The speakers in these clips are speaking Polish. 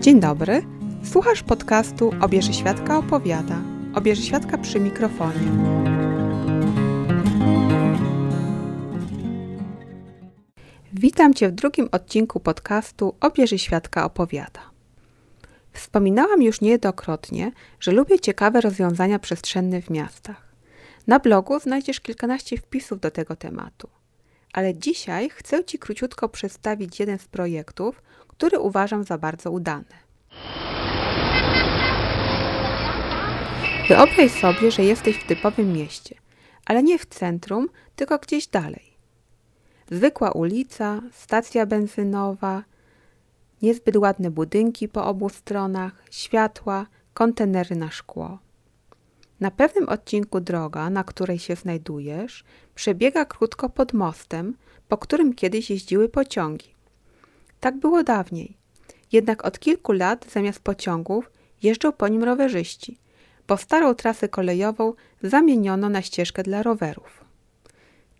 Dzień dobry. Słuchasz podcastu Obieży Świadka opowiada. Obieży Świadka przy mikrofonie. Witam Cię w drugim odcinku podcastu Obieży Świadka opowiada. Wspominałam już niejednokrotnie, że lubię ciekawe rozwiązania przestrzenne w miastach. Na blogu znajdziesz kilkanaście wpisów do tego tematu. Ale dzisiaj chcę Ci króciutko przedstawić jeden z projektów, który uważam za bardzo udany. Wyobraź sobie, że jesteś w typowym mieście, ale nie w centrum, tylko gdzieś dalej. Zwykła ulica, stacja benzynowa, niezbyt ładne budynki po obu stronach, światła, kontenery na szkło. Na pewnym odcinku droga, na której się znajdujesz, przebiega krótko pod mostem, po którym kiedyś jeździły pociągi. Tak było dawniej. Jednak od kilku lat zamiast pociągów jeżdżą po nim rowerzyści, bo starą trasę kolejową zamieniono na ścieżkę dla rowerów.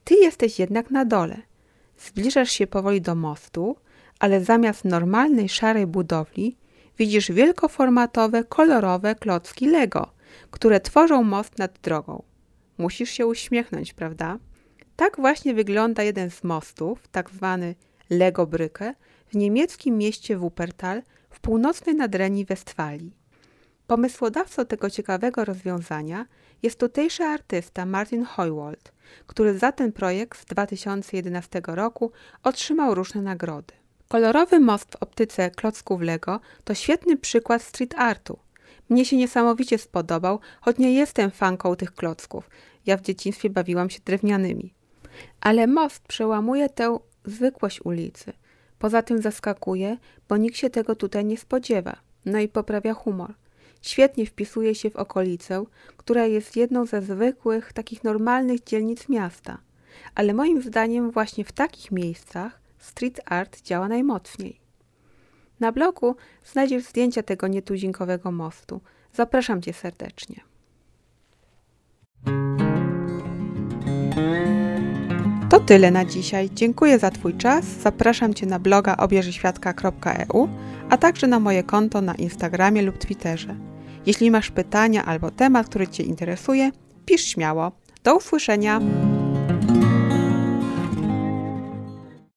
Ty jesteś jednak na dole. Zbliżasz się powoli do mostu, ale zamiast normalnej szarej budowli widzisz wielkoformatowe, kolorowe klocki Lego, które tworzą most nad drogą. Musisz się uśmiechnąć, prawda? Tak właśnie wygląda jeden z mostów, tak zwany Lego Brücke, w niemieckim mieście Wuppertal w północnej nadrenii Westfalii. Pomysłodawcą tego ciekawego rozwiązania jest tutejszy artysta Martin Heuwold, który za ten projekt z 2011 roku otrzymał różne nagrody. Kolorowy most w optyce klocków Lego to świetny przykład street artu. Mnie się niesamowicie spodobał, choć nie jestem fanką tych klocków. Ja w dzieciństwie bawiłam się drewnianymi. Ale most przełamuje tę zwykłość ulicy. Poza tym zaskakuje, bo nikt się tego tutaj nie spodziewa. No i poprawia humor. Świetnie wpisuje się w okolicę, która jest jedną ze zwykłych, takich normalnych dzielnic miasta. Ale moim zdaniem właśnie w takich miejscach street art działa najmocniej. Na blogu znajdziesz zdjęcia tego nietuzinkowego mostu. Zapraszam Cię serdecznie. To tyle na dzisiaj. Dziękuję za Twój czas. Zapraszam Cię na bloga obierzyświadka.eu, a także na moje konto na Instagramie lub Twitterze. Jeśli masz pytania albo temat, który Cię interesuje, pisz śmiało. Do usłyszenia!